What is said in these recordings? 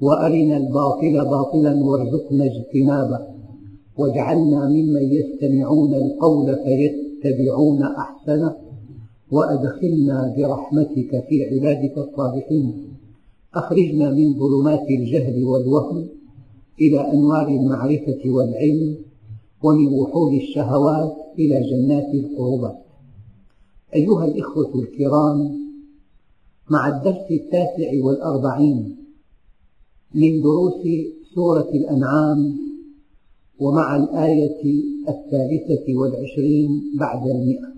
وأرنا الباطل باطلا وارزقنا اجتنابه. واجعلنا ممن يستمعون القول فيتبعون أحسنه. وأدخلنا برحمتك في عبادك الصالحين. أخرجنا من ظلمات الجهل والوهم إلى أنوار المعرفة والعلم ومن وحول الشهوات إلى جنات القربات أيها الإخوة الكرام مع الدرس التاسع والأربعين من دروس سورة الأنعام ومع الآية الثالثة والعشرين بعد المئة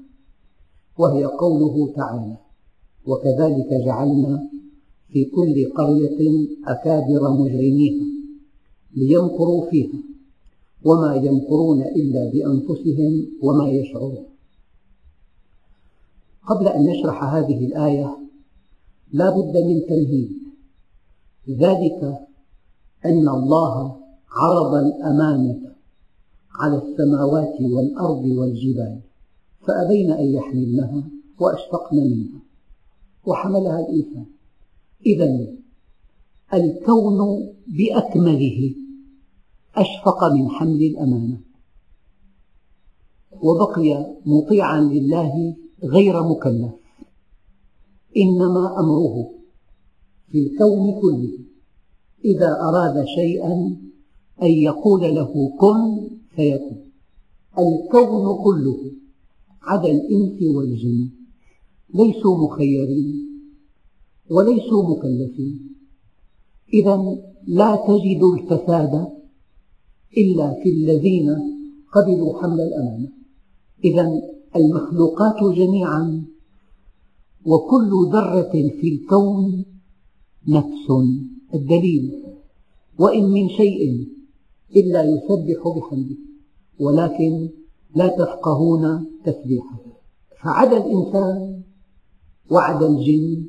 وهي قوله تعالى وكذلك جعلنا في كل قرية أكابر مجرميها ليمكروا فيها وما يمكرون إلا بأنفسهم وما يشعرون. قبل أن نشرح هذه الآية لا بد من تمهيد. ذلك أن الله عرض الأمانة على السماوات والأرض والجبال فأبين أن يحملنها وأشفقن منها. وحملها الإنسان. إذا الكون بأكمله أشفق من حمل الأمانة. وبقي مطيعا لله غير مكلف. إنما أمره في الكون كله. إذا أراد شيئا أن يقول له كن فيكون. الكون كله عدا الإنس والجن ليسوا مخيرين وليسوا مكلفين. إذا لا تجد الفساد إلا في الذين قبلوا حمل الأمانة. إذا المخلوقات جميعا وكل ذرة في الكون نفس. الدليل. وإن من شيء إلا يسبح بحمده ولكن لا تفقهون تسبيحه. فعدا الإنسان وعدا الجن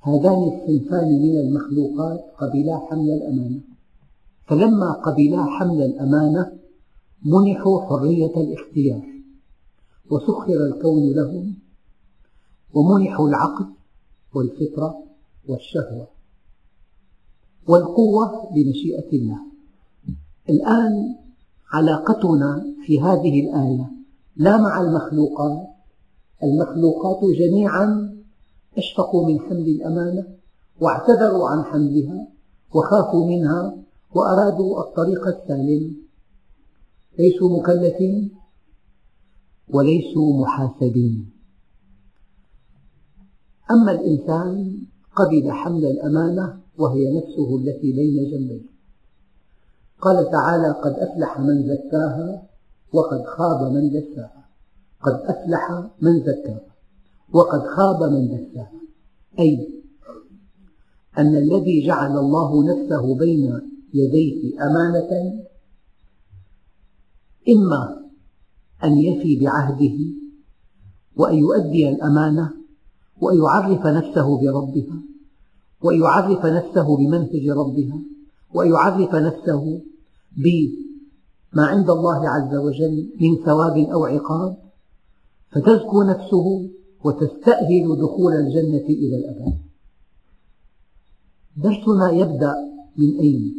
هذان الصنفان من المخلوقات قبلا حمل الأمانة. فلما قبلا حمل الأمانة منحوا حرية الاختيار وسخر الكون لهم ومنحوا العقل والفطرة والشهوة. والقوة بمشيئة الله. الآن علاقتنا في هذه الآية لا مع المخلوقات المخلوقات جميعا أشفقوا من حمل الأمانة واعتذروا عن حملها وخافوا منها وأرادوا الطريق السالم. ليسوا مكلفين وليسوا محاسبين. أما الإنسان قبل حمل الأمانة وهي نفسه التي بين جنبيه. قال تعالى قد أفلح من زكاها وقد خاب من دساها. قد أفلح من زكاها وقد خاب من دساها. أي أن الذي جعل الله نفسه بين يديه أمانة إما أن يفي بعهده وأن يؤدي الأمانة وأن يعرف نفسه بربها وأن يعرف نفسه بمنهج ربها وأن يعرف نفسه بما عند الله عز وجل من ثواب أو عقاب فتزكو نفسه وتستأهل دخول الجنة إلى الأبد. درسنا يبدأ من أين؟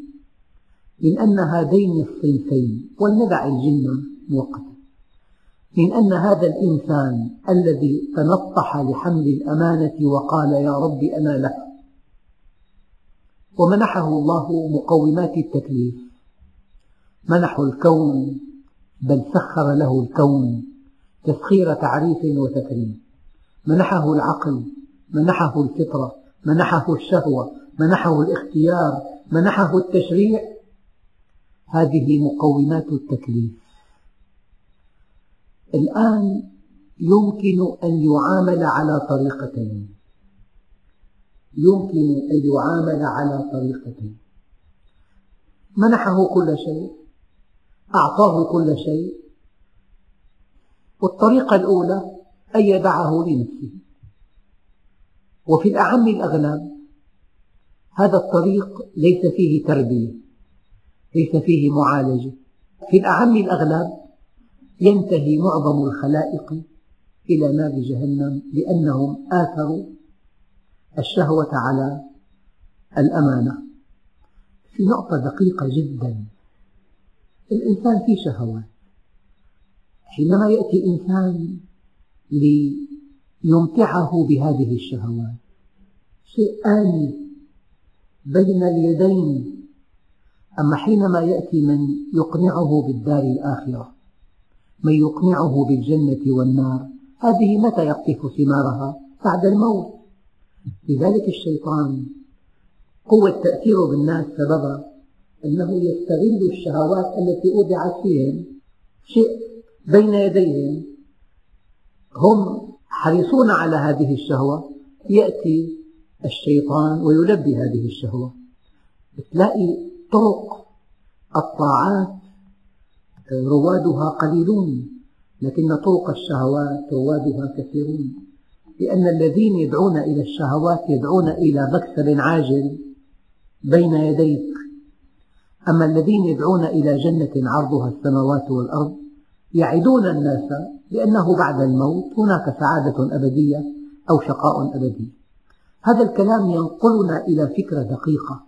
من أن هذين الصنفين ولندع الجن مؤقتا من أن هذا الإنسان الذي تنطح لحمل الأمانة وقال يا رب أنا لها ومنحه الله مقومات التكليف. منحه الكون بل سخر له الكون تسخير تعريف وتكريم. منحه العقل منحه الفطرة منحه الشهوة منحه الاختيار منحه التشريع. هذه مقومات التكليف. الآن يمكن أن يعامل على طريقتين. يمكن أن يعامل على طريقتين منحه كل شيء أعطاه كل شيء. والطريقة الأولى أن يدعه لنفسه. وفي الأعم الأغلب هذا الطريق ليس فيه تربية ليس فيه معالجة. في الأعم الأغلب ينتهي معظم الخلائق إلى نار جهنم لأنهم آثروا الشهوة على الأمانة. في نقطة دقيقة جدا. الإنسان فيه شهوات حينما يأتي إنسان ليمتعه بهذه الشهوات شيء آني بين اليدين. أما حينما يأتي من يقنعه بالدار الآخرة من يقنعه بالجنة والنار هذه متى يقطف ثمارها؟ بعد الموت. لذلك الشيطان قوة تأثيره بالناس سببها أنه يستغل الشهوات التي أودعت فيهم شيء بين يديهم. هم حريصون على هذه الشهوة. يأتي الشيطان ويلبي هذه الشهوة. تلاقي طرق الطاعات روادها قليلون لكن طرق الشهوات روادها كثيرون. لأن الذين يدعون إلى الشهوات يدعون إلى مكسب عاجل بين يديك. أما الذين يدعون إلى جنة عرضها السماوات والأرض يعدون الناس بأنه بعد الموت هناك سعادة أبدية أو شقاء أبدي. هذا الكلام ينقلنا إلى فكرة دقيقة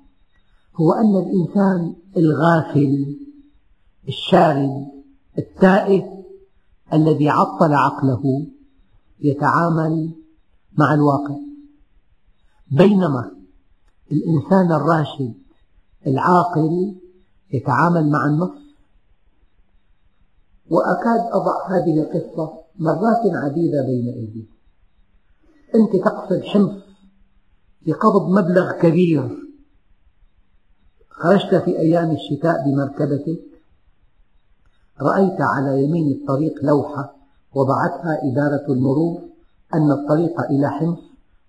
هو أن الإنسان الغافل الشارد التائه الذي عطل عقله يتعامل مع الواقع. بينما الإنسان الراشد العاقل يتعامل مع النص وأكاد أضع هذه القصة مرات عديدة بين أيديكم أنت تقصد حمص لقبض مبلغ كبير خرجت في أيام الشتاء بمركبتك رأيت على يمين الطريق لوحة وضعتها إدارة المرور أن الطريق إلى حمص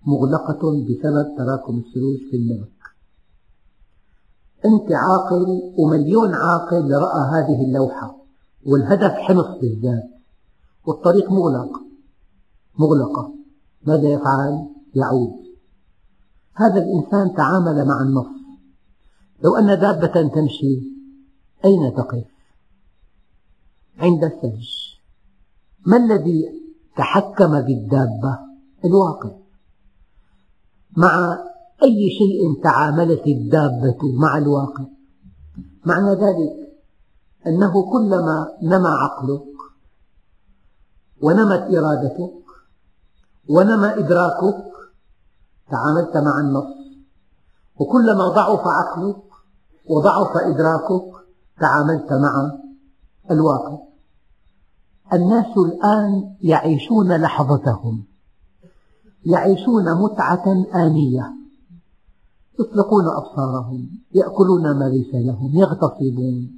مغلقة بسبب تراكم الثلوج في النمك أنت عاقل ومليون عاقل رأى هذه اللوحة والهدف حمص بالذات والطريق مغلق مغلقة. ماذا يفعل؟ يعود. هذا الإنسان تعامل مع النص. لو أن دابة تمشي أين تقف؟ عند الثلج. ما الذي تحكم بالدابة؟ الواقع. مع أي شيء تعاملت الدابة مع الواقع. معنى ذلك أنه كلما نمى عقلك ونمت إرادتك ونمى إدراكك تعاملت مع النص. وكلما ضعف عقلك وضعف إدراكك تعاملت مع الواقع. الناس الآن يعيشون لحظتهم يعيشون متعة آنية. يطلقون أبصارهم يأكلون ما ليس لهم يغتصبون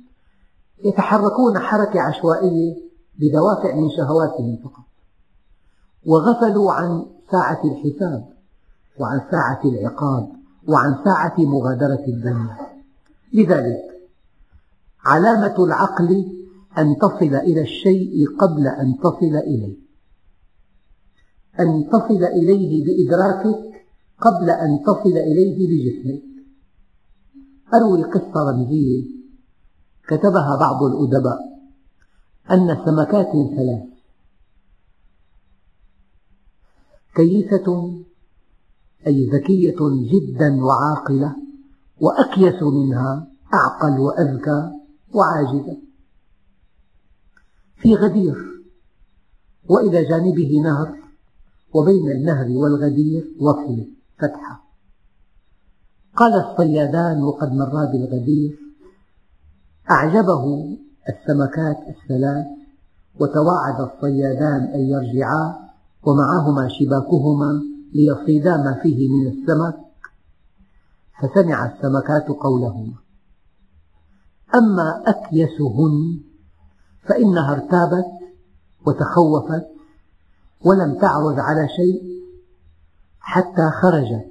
يتحركون حركة عشوائية بدوافع من شهواتهم فقط. وغفلوا عن ساعة الحساب وعن ساعة العقاب وعن ساعة مغادرة الدنيا. لذلك علامة العقل أن تصل إلى الشيء قبل أن تصل إليه. أن تصل إليه بإدراكك قبل أن تصل إليه بجسمك. أروي قصة رمزية كتبها بعض الأدباء أن سمكات ثلاث. كيسة أي ذكية جدا وعاقلة وأكيس منها أعقل وأذكى وعاجزة. في غدير وإلى جانبه نهر وبين النهر والغدير وصلة فتحة. قال الصيادان وقد مرا بالغدير أعجبه السمكات الثلاث وتواعد الصيادان أن يرجعا ومعهما شباكهما ليصيدا ما فيه من السمك. فسمع السمكات قولهما أما أكيسهن فإنها ارتابت وتخوفت ولم تعرض على شيء حتى خرجت.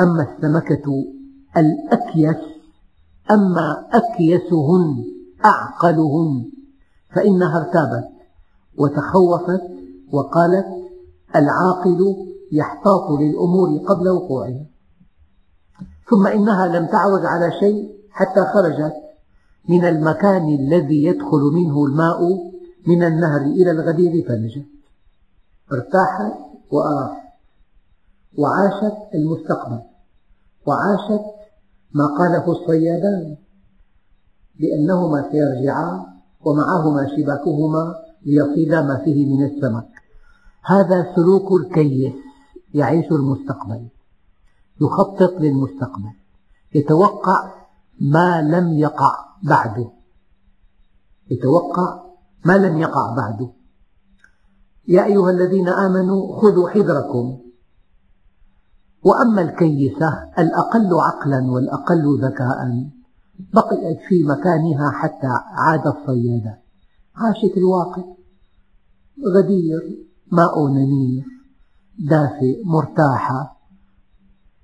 أما السمكة الأكيس أما أكيسهن أعقلهن فإنها ارتابت وتخوفت وقالت العاقل يحتاط للأمور قبل وقوعها. ثم إنها لم تعود على شيء حتى خرجت من المكان الذي يدخل منه الماء من النهر إلى الغدير فنجت ارتاحت وأراحت وعاشت المستقبل. وعاشت ما قاله الصيادان. بأنهما سيرجعان ومعهما شباكهما ليصيدا ما فيه من السمك. هذا سلوك الكيس يعيش المستقبل. يخطط للمستقبل. يتوقع ما لم يقع. بعده. يتوقع ما لم يقع بعده. يا أيها الذين آمنوا خذوا حذركم. وأما الكيسة الأقل عقلا والأقل ذكاء بقيت في مكانها حتى عاد الصيادة. عاشت الواقع. غدير ماء نمير دافئ مرتاحة.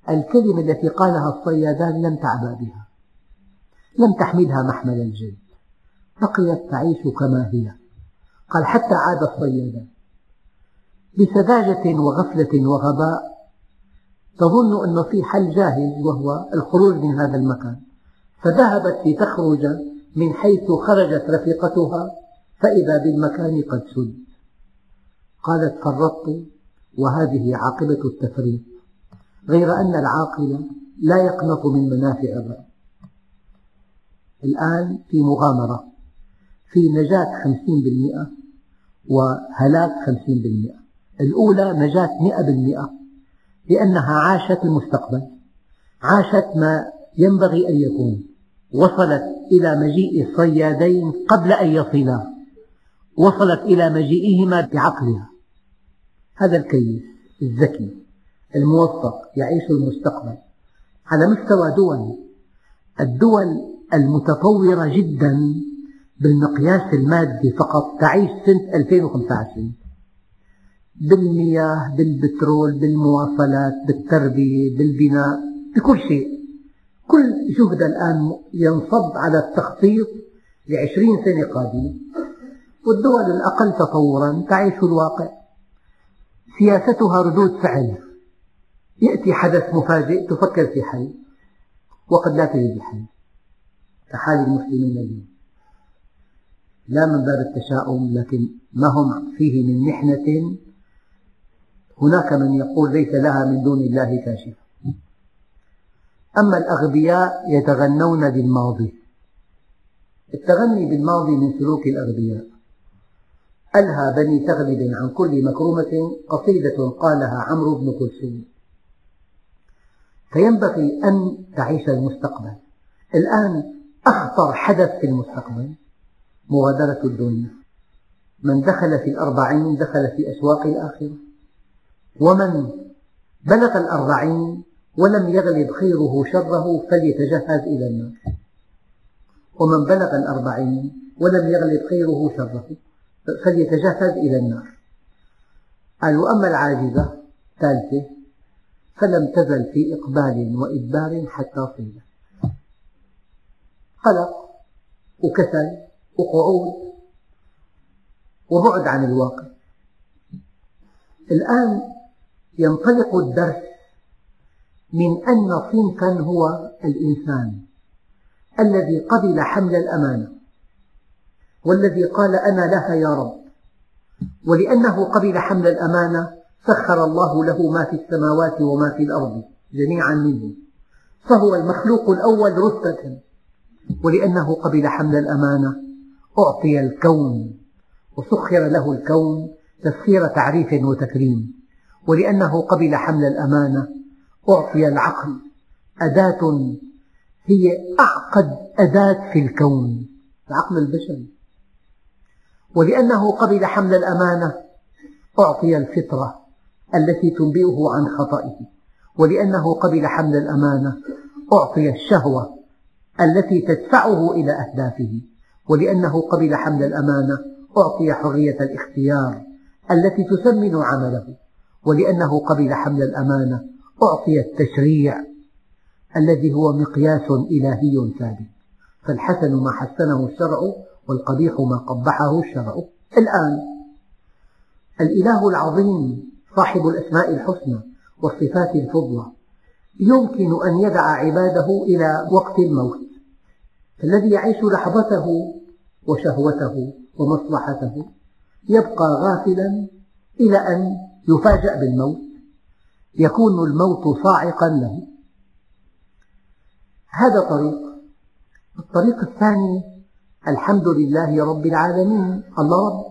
الكلمة التي قالها الصيادان لم تعبأ بها. لم تحملها محمل الجد بقيت تعيش كما هي. قال حتى عاد الصيادان بسذاجة وغفلة وغباء تظن أن في حل جاهز وهو الخروج من هذا المكان. فذهبت لتخرج من حيث خرجت رفيقتها فإذا بالمكان قد سد. قالت فرطت وهذه عاقبة التفريط. غير أن العاقل لا يقنط من منافع الرأي الآن في مغامرة في نجاة خمسين بالمئة وهلاك خمسين بالمئة. الأولى نجاة مئة بالمئة لأنها عاشت المستقبل عاشت ما ينبغي أن يكون وصلت إلى مجيء الصيادين قبل أن يصلا وصلت إلى مجيئهما بعقلها. هذا الكيس الذكي الموفق يعيش المستقبل على مستوى دول الدول المتطورة جدا بالمقياس المادي فقط. تعيش سنة 2025 بالمياه بالبترول بالمواصلات بالتربية بالبناء بكل شيء. كل جهد الآن ينصب على التخطيط لعشرين سنة قادمة. والدول الأقل تطورا تعيش الواقع. سياستها ردود فعل. يأتي حدث مفاجئ تفكر في حل وقد لا تجد حل كحال المسلمين. اليوم لا من باب التشاؤم لكن ما هم فيه من محنة؟ هناك من يقول ليس لها من دون الله كاشفة أما الأغبياء يتغنون بالماضي. التغني بالماضي من سلوك الأغبياء. ألهى بني تغلب عن كل مكرمة قصيدة قالها عمرو بن كلثوم. فينبغي أن تعيش المستقبل. الآن أخطر حدث في المستقبل مغادرة الدنيا من دخل في الأربعين دخل في أسواق الآخرة. ومن بلغ الأربعين ولم يغلب خيره شره فليتجهز إلى النار. ومن بلغ الأربعين ولم يغلب خيره شره فليتجهز إلى النار. قال وأما العاجزة ثالثة فلم تزل في إقبال وإدبار حتى صيلت. قلق وكسل وقعود وبعد عن الواقع. الآن ينطلق الدرس من أن صنفا هو الإنسان الذي قبل حمل الأمانة والذي قال أنا لها يا رب ولأنه قبل حمل الأمانة سخر الله له ما في السماوات وما في الأرض جميعا منه فهو المخلوق الأول رتبة. ولأنه قبل حمل الأمانة أعطي الكون وسخر له الكون تسخير تعريف وتكريم. ولأنه قبل حمل الأمانة أعطي العقل أداة هي أعقد أداة في الكون العقل البشري. ولأنه قبل حمل الأمانة أعطي الفطرة التي تنبئه عن خطئه. ولأنه قبل حمل الأمانة أعطي الشهوة التي تدفعه إلى أهدافه ولأنه قبل حمل الأمانة أعطي حرية الاختيار التي تسمن عمله ولأنه قبل حمل الأمانة أعطي التشريع الذي هو مقياس إلهي ثابت. فالحسن ما حسنه الشرع والقبيح ما قبحه الشرع. الآن الإله العظيم صاحب الأسماء الحسنى والصفات الفضلى يمكن أن يدع عباده إلى وقت الموت. الذي يعيش لحظته وشهوته ومصلحته يبقى غافلا إلى أن يفاجأ بالموت يكون الموت صاعقا له. هذا طريق. الطريق الثاني الحمد لله رب العالمين الله رب.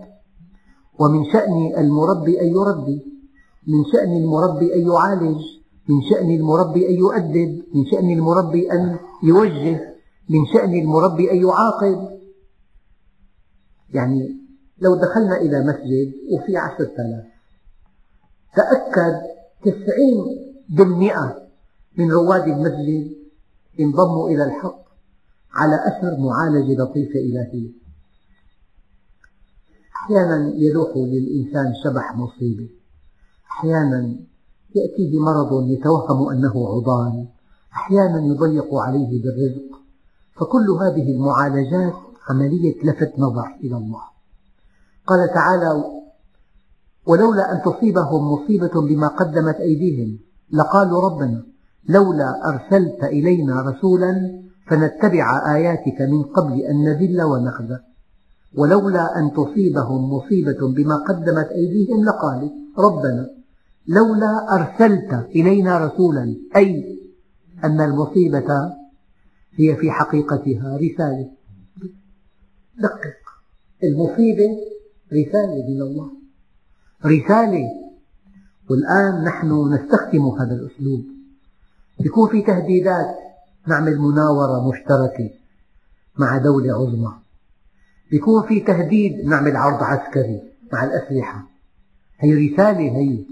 ومن شأن المربي أن يربي من شأن المربي أن يعالج من شأن المربي أن يؤدب من شأن المربي أن يوجه. من شأن المربي أن يعاقب. يعني لو دخلنا إلى مسجد وفي عشرة آلاف تأكد تسعين بالمئة من رواد المسجد انضموا إلى الحق على أثر معالجة لطيفة إلهية أحيانا يلوح للإنسان شبح مصيبة. أحيانا يأتيه مرض يتوهم أنه عضال. أحيانا يضيق عليه بالرزق. فكل هذه المعالجات عملية لفت نظر إلى الله. قال تعالى ولولا أن تصيبهم مصيبة بما قدمت أيديهم لقالوا ربنا لولا أرسلت إلينا رسولا فنتبع آياتك من قبل أن نذل ونخزى. ولولا أن تصيبهم مصيبة بما قدمت أيديهم لقالوا ربنا لولا أرسلت إلينا رسولا. أي أن المصيبة هي في حقيقتها رسالة. دقق. المصيبة رسالة من الله. رسالة. والآن نحن نستخدم هذا الأسلوب. يكون في تهديدات نعمل مناورة مشتركة مع دولة عظمى. يكون في تهديد نعمل عرض عسكري مع الأسلحة. هي رسالة هي.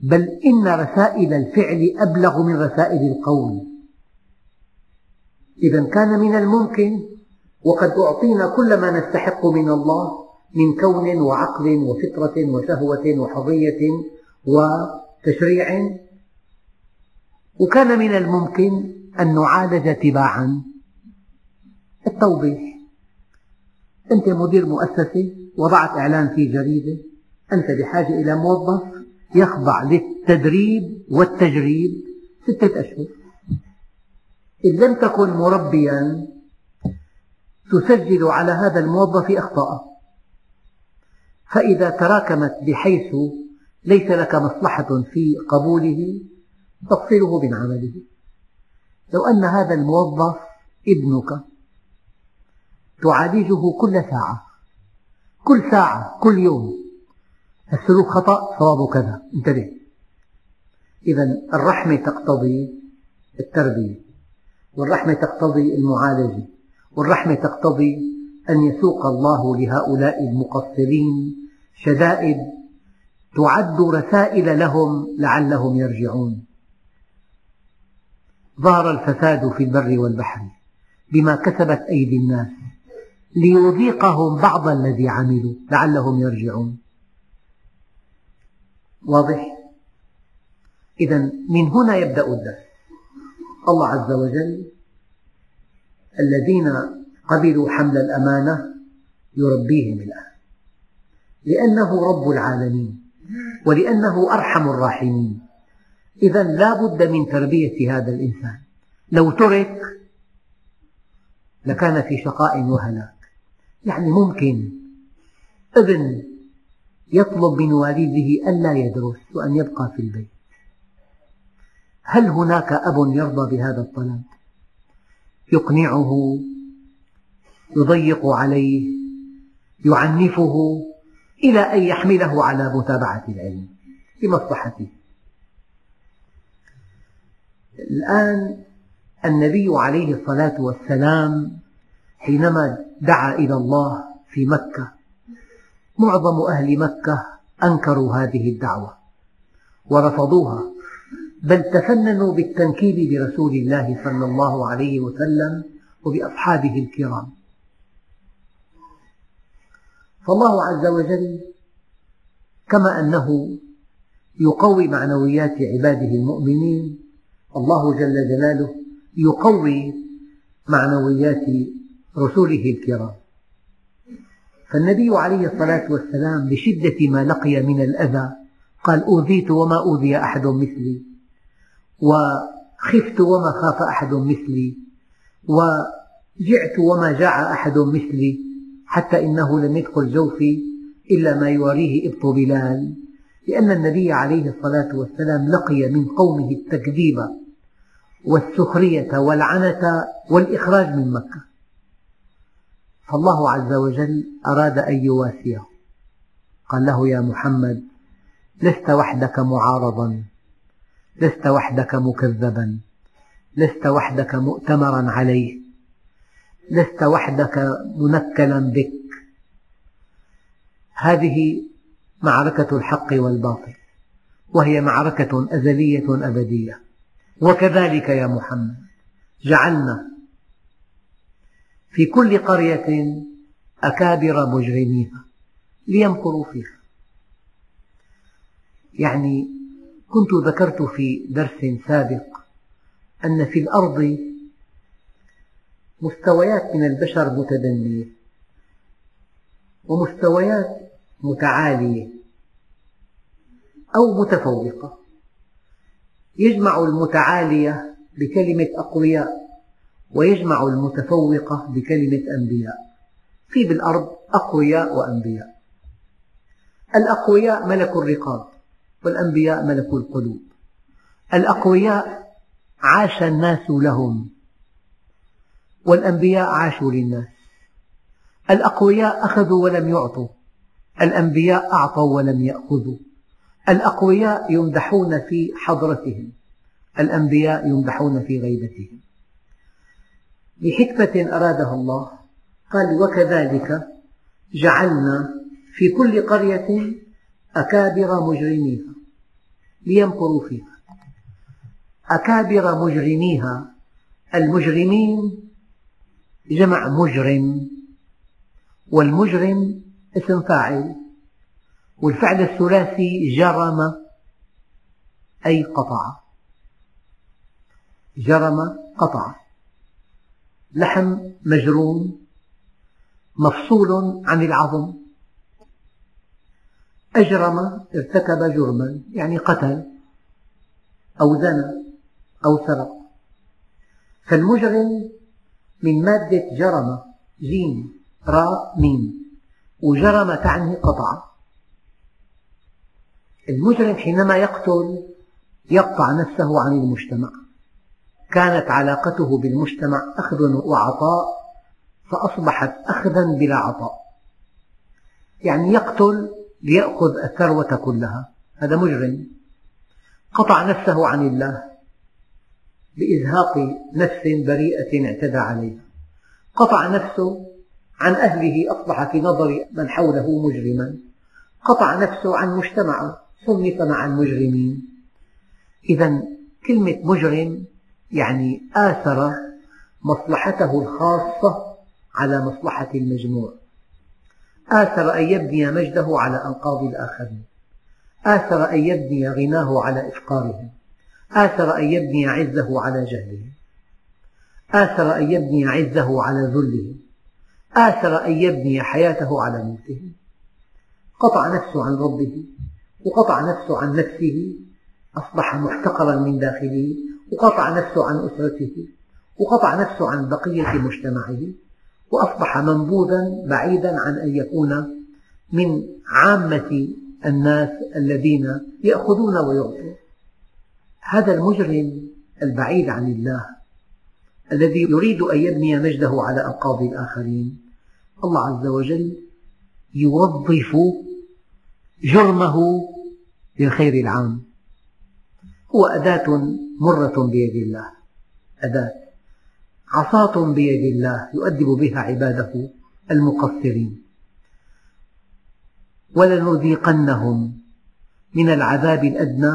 بل إن رسائل الفعل أبلغ من رسائل القول. إذا كان من الممكن وقد أعطينا كل ما نستحق من الله من كون وعقل وفطرة وشهوة وحظية وتشريع. وكان من الممكن أن نعالج تباعا. التوضيح. أنت مدير مؤسسة وضعت إعلان في جريدة. أنت بحاجة إلى موظف يخضع للتدريب والتجريب ستة أشهر. إن لم تكن مربيا تسجل على هذا الموظف أخطاء فإذا تراكمت بحيث ليس لك مصلحة في قبوله تفصله من عمله لو أن هذا الموظف ابنك تعالجه كل ساعة كل ساعة كل يوم السلوك خطأ صواب كذا. انتبه. إذا الرحمة تقتضي التربية. والرحمة تقتضي المعالجة والرحمة تقتضي أن يسوق الله لهؤلاء المقصرين شدائد تعد رسائل لهم لعلهم يرجعون. ظهر الفساد في البر والبحر بما كسبت أيدي الناس ليذيقهم بعض الذي عملوا لعلهم يرجعون. واضح؟ إذا من هنا يبدأ الدرس. الله عز وجل الذين قبلوا حمل الأمانة يربيهم الآن. لأنه رب العالمين ولأنه أرحم الراحمين. إذا لا بد من تربية هذا الإنسان. لو ترك لكان في شقاء وهلاك. يعني ممكن ابن يطلب من والده ألا يدرس وأن يبقى في البيت. هل هناك أب يرضى بهذا الطلب يقنعه يضيق عليه يعنفه إلى أن يحمله على متابعة العلم لمصلحته. الآن النبي عليه الصلاة والسلام حينما دعا إلى الله في مكة معظم أهل مكة أنكروا هذه الدعوة ورفضوها. بل تفننوا بالتنكيل برسول الله صلى الله عليه وسلم وبأصحابه الكرام. فالله عز وجل كما أنه يقوي معنويات عباده المؤمنين الله جل جلاله يقوي معنويات رسله الكرام. فالنبي عليه الصلاة والسلام لشدة ما لقي من الأذى قال أوذيت وما أوذي أحد مثلي. وخفت وما خاف أحد مثلي وجعت وما جاع أحد مثلي حتى إنه لم يدخل جوفي إلا ما يواريه إبط بلال. لأن النبي عليه الصلاة والسلام لقي من قومه التكذيب والسخرية والعنة والإخراج من مكة. فالله عز وجل أراد أن يواسيه. قال له يا محمد لست وحدك معارضا. لست وحدك مكذبا. لست وحدك مؤتمرا عليه. لست وحدك منكلا بك. هذه معركة الحق والباطل وهي معركة أزلية أبدية. وكذلك يا محمد جعلنا في كل قرية أكابر مجرميها ليمكروا فيها. يعني كنت ذكرت في درس سابق أن في الأرض مستويات من البشر متدنية ومستويات متعالية أو متفوقة. يجمع المتعالية بكلمة أقوياء ويجمع المتفوقة بكلمة أنبياء. في بالأرض أقوياء وأنبياء. الأقوياء ملك الرقاب. والأنبياء ملك القلوب. الأقوياء عاش الناس لهم والأنبياء عاشوا للناس. الأقوياء أخذوا ولم يعطوا الأنبياء أعطوا ولم يأخذوا. الأقوياء يمدحون في حضرتهم الأنبياء يمدحون في غيبتهم. لحكمة أرادها الله قال وكذلك جعلنا في كل قرية أكابر مجرميها. ليمكروا فيها. أكابر مجرميها. المجرمين جمع مجرم والمجرم اسم فاعل والفعل الثلاثي جرم أي قطع. جرم قطع. لحم مجروم مفصول عن العظم. أجرم ارتكب جرما يعني قتل أو زنى أو سرق. فالمجرم من مادة جرم جيم راء ميم. وجرم تعني قطع. المجرم حينما يقتل يقطع نفسه عن المجتمع. كانت علاقته بالمجتمع أخذ وعطاء فأصبحت أخذا بلا عطاء. يعني يقتل ليأخذ الثروة كلها. هذا مجرم. قطع نفسه عن الله بإزهاق نفس بريئة اعتدى عليها. قطع نفسه عن أهله أصبح في نظر من حوله مجرما. قطع نفسه عن مجتمعه صنف مع المجرمين. إذا كلمة مجرم يعني آثر مصلحته الخاصة على مصلحة المجموع. آثر أن يبني مجده على أنقاض الآخرين. آثر أن يبني غناه على إفقارهم. آثر أن يبني عزه على جهلهم. آثر أن يبني عزه على ذلهم. آثر أن يبني حياته على موتهم قطع نفسه عن ربه وقطع نفسه عن نفسه أصبح محتقرا من داخله وقطع نفسه عن أسرته وقطع نفسه عن بقية مجتمعه. وأصبح منبوذا بعيدا عن أن يكون من عامة الناس الذين يأخذون ويعطون. هذا المجرم البعيد عن الله الذي يريد أن يبني مجده على أنقاض الآخرين. الله عز وجل يوظف جرمه للخير العام. هو أداة مرة بيد الله. أداة. عصاة بيد الله يؤدب بها عباده المقصرين. ولنذيقنهم من العذاب الأدنى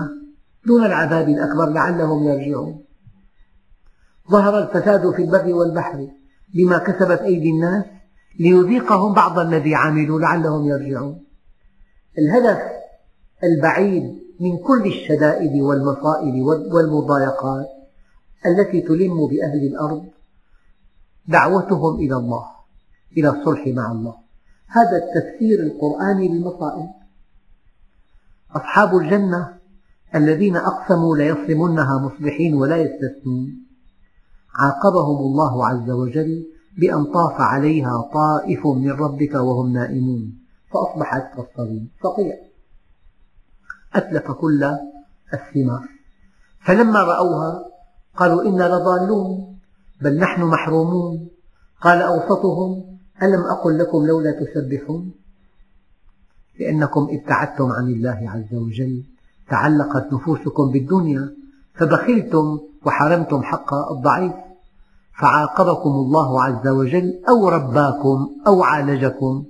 دون العذاب الأكبر لعلهم يرجعون. ظهر الفساد في البر والبحر بما كسبت أيدي الناس ليذيقهم بعض الذي عملوا لعلهم يرجعون. الهدف البعيد من كل الشدائد والمصائب والمضايقات التي تلم بأهل الأرض دعوتهم إلى الله إلى الصلح مع الله. هذا التفسير القرآني للمصائب. أصحاب الجنة الذين أقسموا ليصرمنها مصبحين ولا يستثنون. عاقبهم الله عز وجل بأن طاف عليها طائف من ربك وهم نائمون. فأصبحت كالصريم صقيع أتلف كل الثمار. فلما رأوها قالوا إنا لضالون. بل نحن محرومون. قال أوسطهم ألم أقل لكم لولا تسبحون؟ لأنكم ابتعدتم عن الله عز وجل تعلقت نفوسكم بالدنيا فبخلتم وحرمتم حق الضعيف. فعاقبكم الله عز وجل أو رباكم أو عالجكم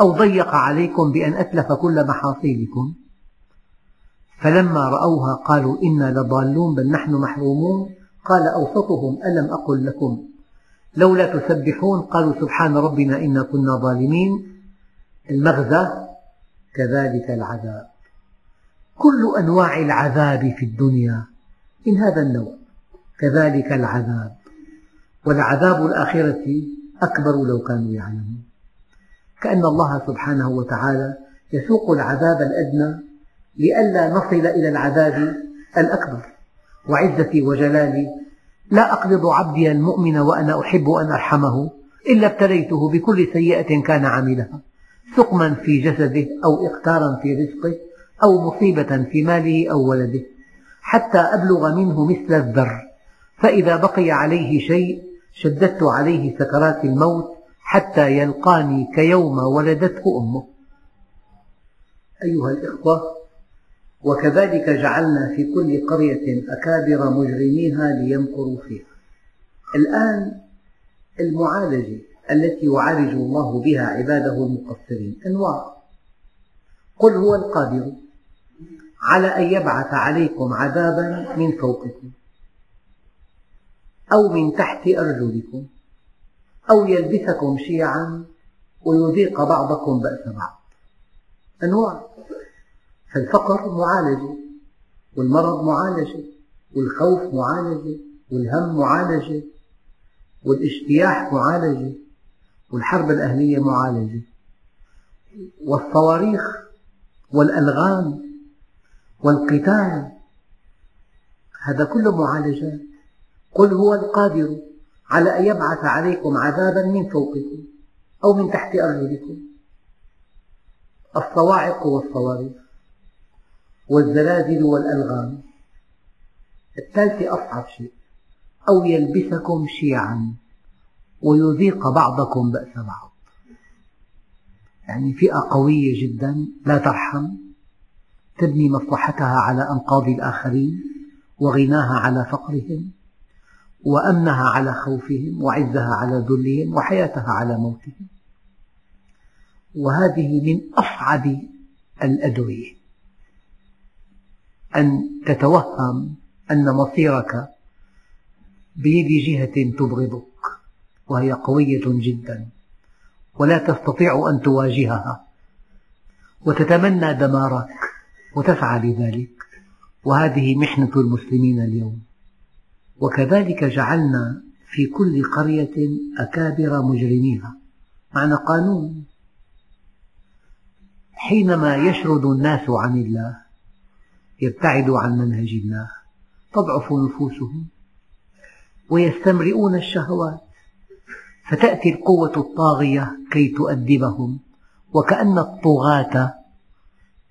أو ضيق عليكم بأن أتلف كل محاصيلكم. فلما رأوها قالوا إنا لضالون بل نحن محرومون. قال أوسطهم ألم أقل لكم؟ لولا تسبحون قالوا سبحان ربنا إنا كنا ظالمين. المغزى كذلك العذاب. كل أنواع العذاب في الدنيا من هذا النوع كذلك العذاب. ولعذاب الآخرة أكبر لو كانوا يعلمون. كأن الله سبحانه وتعالى يسوق العذاب الأدنى لئلا نصل إلى العذاب الأكبر. وعزتي وجلالي لا أقبض عبدي المؤمن وأنا أحب أن أرحمه إلا ابتليته بكل سيئة كان عملها سقما في جسده أو إقتارا في رزقه أو مصيبة في ماله أو ولده حتى أبلغ منه مثل الذر. فإذا بقي عليه شيء شددت عليه سكرات الموت حتى يلقاني كيوم ولدته أمه. أيها الإخوة وكذلك جعلنا في كل قرية أكابر مجرميها ليمكروا فيها. الآن المعالجة التي يعالج الله بها عباده المقصرين أنواع. قل هو القادر على أن يبعث عليكم عذابا من فوقكم أو من تحت أرجلكم أو يلبسكم شيعا ويذيق بعضكم بأس بعض. أنواع. فالفقر معالجة والمرض معالجة والخوف معالجة والهم معالجة والاجتياح معالجة والحرب الأهلية معالجة والصواريخ والألغام والقتال هذا كله معالجات. قل هو القادر على أن يبعث عليكم عذابا من فوقكم أو من تحت أرجلكم. الصواعق والصواريخ. والزلازل والألغام. الثالثة أصعب شيء أو يلبسكم شيعا ويذيق بعضكم بأس بعض. يعني فئة قوية جدا لا ترحم تبني مصلحتها على أنقاض الآخرين وغناها على فقرهم وأمنها على خوفهم وعزها على ذلهم وحياتها على موتهم. وهذه من أصعب الأدوية. أن تتوهم أن مصيرك بيد جهة تبغضك وهي قوية جدا ولا تستطيع أن تواجهها وتتمنى دمارك وتسعى لذلك وهذه محنة المسلمين اليوم. وكذلك جعلنا في كل قرية أكابر مجرميها. معنى قانون. حينما يشرد الناس عن الله يبتعد عن منهج الله تضعف نفوسهم ويستمرئون الشهوات. فتأتي القوة الطاغية كي تؤدبهم وكأن الطغاة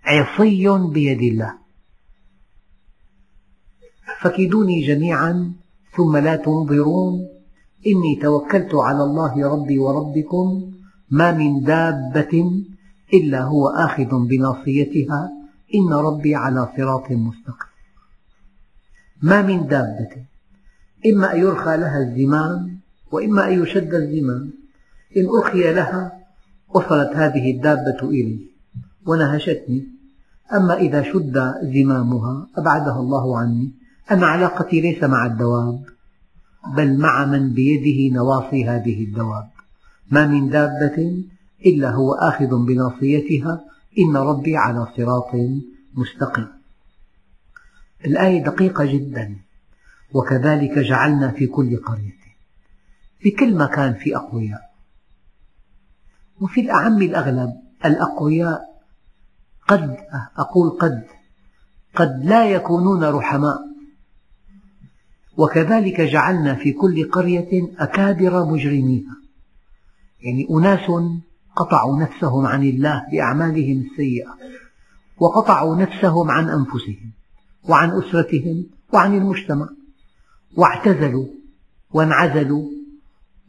عصي بيد الله. فكيدوني جميعا ثم لا تنظرون. إني توكلت على الله ربي وربكم ما من دابة إلا هو آخذ بناصيتها. إن ربي على صراط مستقيم. ما من دابة. إما أن يرخى لها الزمام وإما أن يشد الزمام إن أرخي لها وصلت هذه الدابة إلي ونهشتني. أما إذا شد زمامها أبعدها الله عني. أنا علاقتي ليس مع الدواب بل مع من بيده نواصي هذه الدواب. ما من دابة إلا هو آخذ بناصيتها إن ربي على صراط مستقيم. الآية دقيقة جدا. وكذلك جعلنا في كل قرية. بكل مكان في أقوياء. وفي الأعم الأغلب الأقوياء قد أقول قد قد لا يكونون رحماء. وكذلك جعلنا في كل قرية أكابر مجرميها. يعني أناس قطعوا نفسهم عن الله بأعمالهم السيئة وقطعوا نفسهم عن أنفسهم وعن أسرتهم وعن المجتمع واعتزلوا وانعزلوا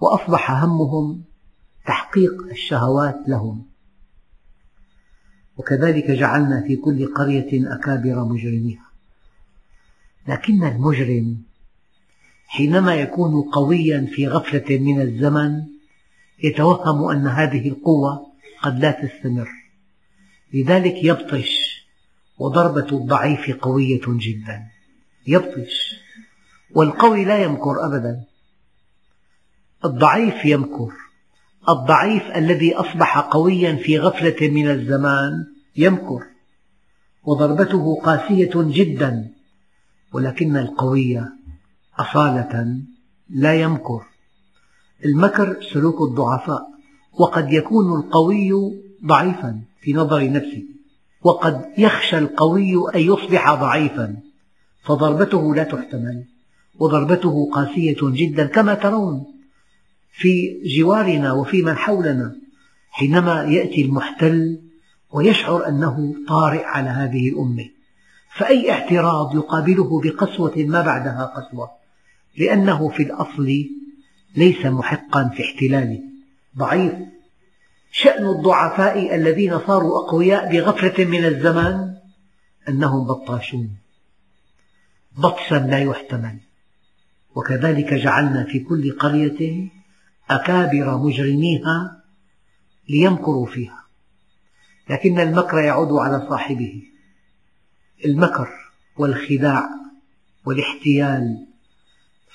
وأصبح همهم تحقيق الشهوات لهم. وكذلك جعلنا في كل قرية أكابر مجرميها. لكن المجرم حينما يكون قويا في غفلة من الزمن يتوهم أن هذه القوة قد لا تستمر. لذلك يبطش وضربة الضعيف قوية جدا. يبطش والقوي لا يمكر أبدا. الضعيف يمكر. الضعيف الذي أصبح قويا في غفلة من الزمان يمكر. وضربته قاسية جدا. ولكن القوي أصالة لا يمكر. المكر سلوك الضعفاء وقد يكون القوي ضعيفا في نظر نفسه وقد يخشى القوي أن يصبح ضعيفا فضربته لا تحتمل وضربته قاسية جدا كما ترون في جوارنا وفي من حولنا حينما يأتي المحتل ويشعر أنه طارئ على هذه الأمة. فأي اعتراض يقابله بقسوة ما بعدها قسوة؟ لأنه في الأصل ليس محقا في احتلاله ضعيف. شأن الضعفاء الذين صاروا أقوياء بغفلة من الزمان أنهم بطاشون. بطشا لا يحتمل. وكذلك جعلنا في كل قرية أكابر مجرميها ليمكروا فيها. لكن المكر يعود على صاحبه. المكر والخداع والاحتيال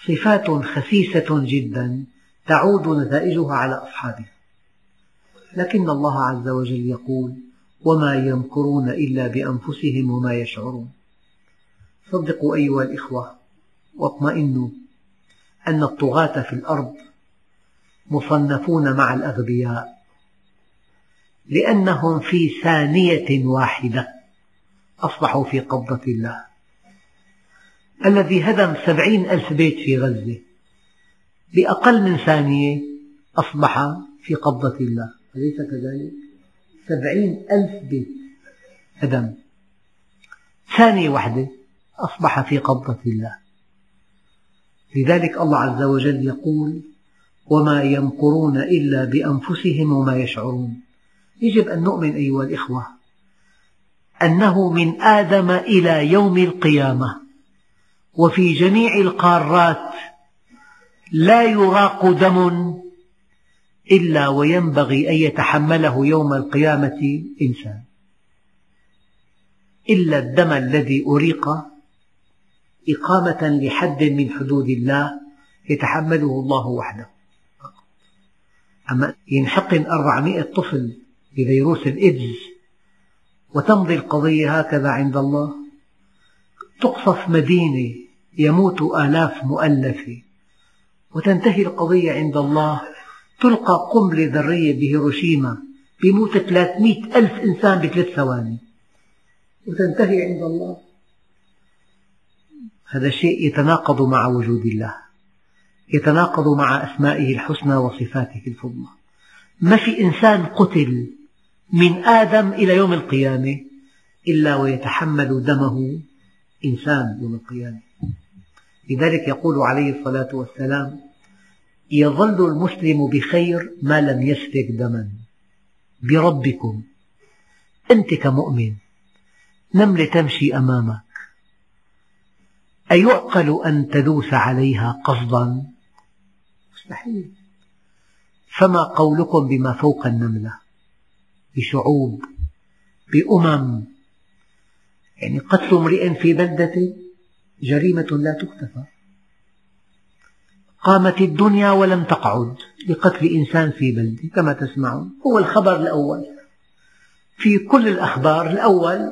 صفات خسيسة جدا تعود نتائجها على أصحابها. لكن الله عز وجل يقول وما يمكرون إلا بأنفسهم وما يشعرون. صدقوا أيها الإخوة واطمئنوا أن الطغاة في الأرض مصنفون مع الأغبياء لأنهم في ثانية واحدة أصبحوا في قبضة الله. الذي هدم سبعين ألف بيت في غزة. بأقل من ثانية أصبح في قبضة الله. أليس كذلك؟ سبعين ألف بيت هدم. ثانية واحدة أصبح في قبضة الله. لذلك الله عز وجل يقول وما يمكرون إلا بأنفسهم وما يشعرون. يجب أن نؤمن أيها الإخوة أنه من آدم إلى يوم القيامة. وفي جميع القارات لا يراق دم إلا وينبغي أن يتحمله يوم القيامة إنسان. إلا الدم الذي أريق إقامة لحد من حدود الله يتحمله الله وحده. أما ينحقن أربعمائة طفل بفيروس الإيدز وتمضي القضية هكذا عند الله تقصف مدينة يموت آلاف مؤلفة وتنتهي القضية عند الله. تلقى قنبلة ذرية بهيروشيما بيموت 300 ألف إنسان بثلاث ثواني. وتنتهي عند الله. هذا شيء يتناقض مع وجود الله. يتناقض مع أسمائه الحسنى وصفاته الفضلى. ما في إنسان قتل من آدم إلى يوم القيامة إلا ويتحمل دمه إنسان يوم القيامة. لذلك يقول عليه الصلاة والسلام يظل المسلم بخير ما لم يسفك دما. بربكم أنت كمؤمن نملة تمشي أمامك. أيعقل أن تدوس عليها قصدا؟ مستحيل. فما قولكم بما فوق النملة؟ بشعوب بأمم. يعني قتل امرئ في بلدة جريمة لا تغتفر قامت الدنيا ولم تقعد لقتل إنسان في بلدة كما تسمعون هو الخبر الأول. في كل الأخبار الأول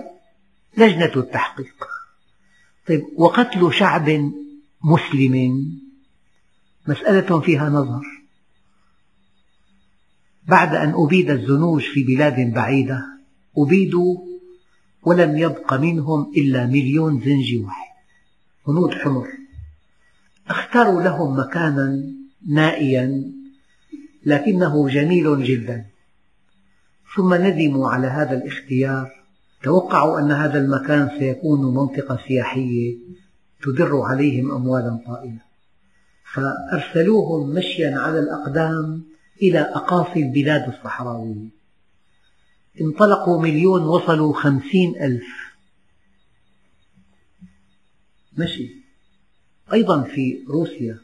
لجنة التحقيق. طيب وقتل شعب مسلم مسألة فيها نظر. بعد أن أبيد الزنوج في بلاد بعيدة أبيدوا ولم يبق منهم إلا مليون زنجي واحد. هنود حمر. اختاروا لهم مكانا نائيا لكنه جميل جدا. ثم ندموا على هذا الاختيار. توقعوا أن هذا المكان سيكون منطقة سياحية تدر عليهم أموالا طائلة. فأرسلوهم مشيا على الأقدام إلى أقاصي البلاد الصحراوية. انطلقوا مليون وصلوا خمسين ألف. مشي أيضا في روسيا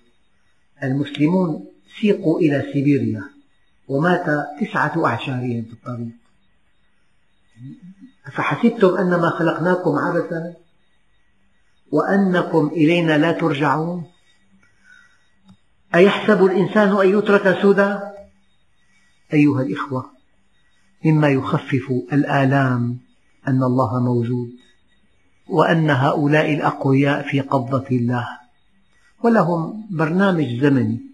المسلمون سيقوا إلى سيبيريا ومات تسعة أعشارهم في الطريق. أفحسبتم أنما خلقناكم عبثا؟ وأنكم إلينا لا ترجعون؟ أيحسب الإنسان أن يترك سدى أيها الإخوة مما يخفف الآلام أن الله موجود. وأن هؤلاء الأقوياء في قبضة الله ولهم برنامج زمني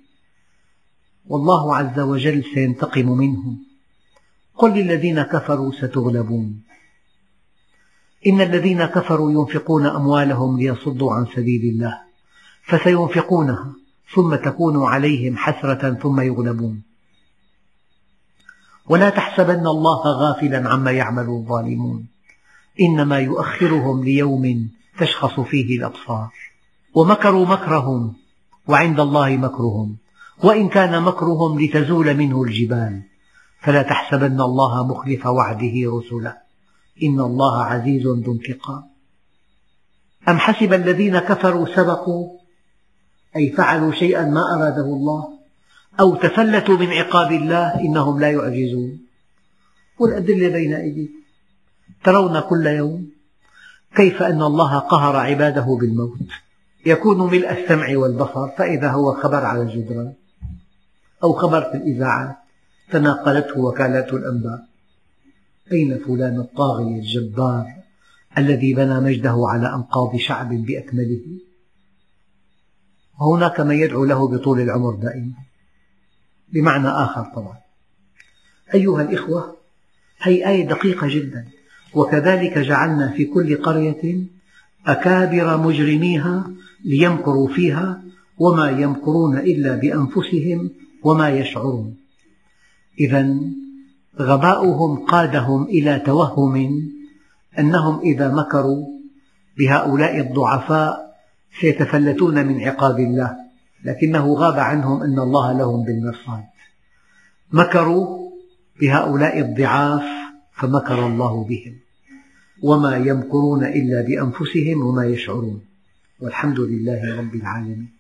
والله عز وجل سينتقم منهم. قل للذين كفروا ستغلبون. إن الذين كفروا ينفقون أموالهم ليصدوا عن سبيل الله فسينفقونها ثم تكون عليهم حسرة ثم يغلبون. ولا تحسبن الله غافلا عما يعمل الظالمون. إنما يؤخرهم ليوم تشخص فيه الأبصار. ومكروا مكرهم وعند الله مكرهم. وإن كان مكرهم لتزول منه الجبال. فلا تحسبن الله مخلف وعده رسله إن الله عزيز ذو انتقام. أم حسب الذين كفروا سبقوا أي فعلوا شيئا ما أراده الله أو تفلتوا من عقاب الله إنهم لا يعجزون. والأدلة بين أيديكم. ترون كل يوم كيف أن الله قهر عباده بالموت. يكون ملء السمع والبصر فإذا هو خبر على الجدران أو خبر في الإذاعات تناقلته وكالات الأنباء. أين فلان الطاغية الجبار الذي بنى مجده على أنقاض شعب بأكمله؟ وهناك من يدعو له بطول العمر دائما. بمعنى آخر طبعا. أيها الإخوة هذه آية دقيقة جدا. وكذلك جعلنا في كل قرية أكابر مجرميها ليمكروا فيها وما يمكرون إلا بأنفسهم وما يشعرون. إذا غباؤهم قادهم إلى توهم أنهم إذا مكروا بهؤلاء الضعفاء سيتفلتون من عقاب الله لكنه غاب عنهم أن الله لهم بالمرصاد. مكروا بهؤلاء الضعاف فمكر الله بهم. وما يمكرون إلا بأنفسهم وما يشعرون. والحمد لله رب العالمين.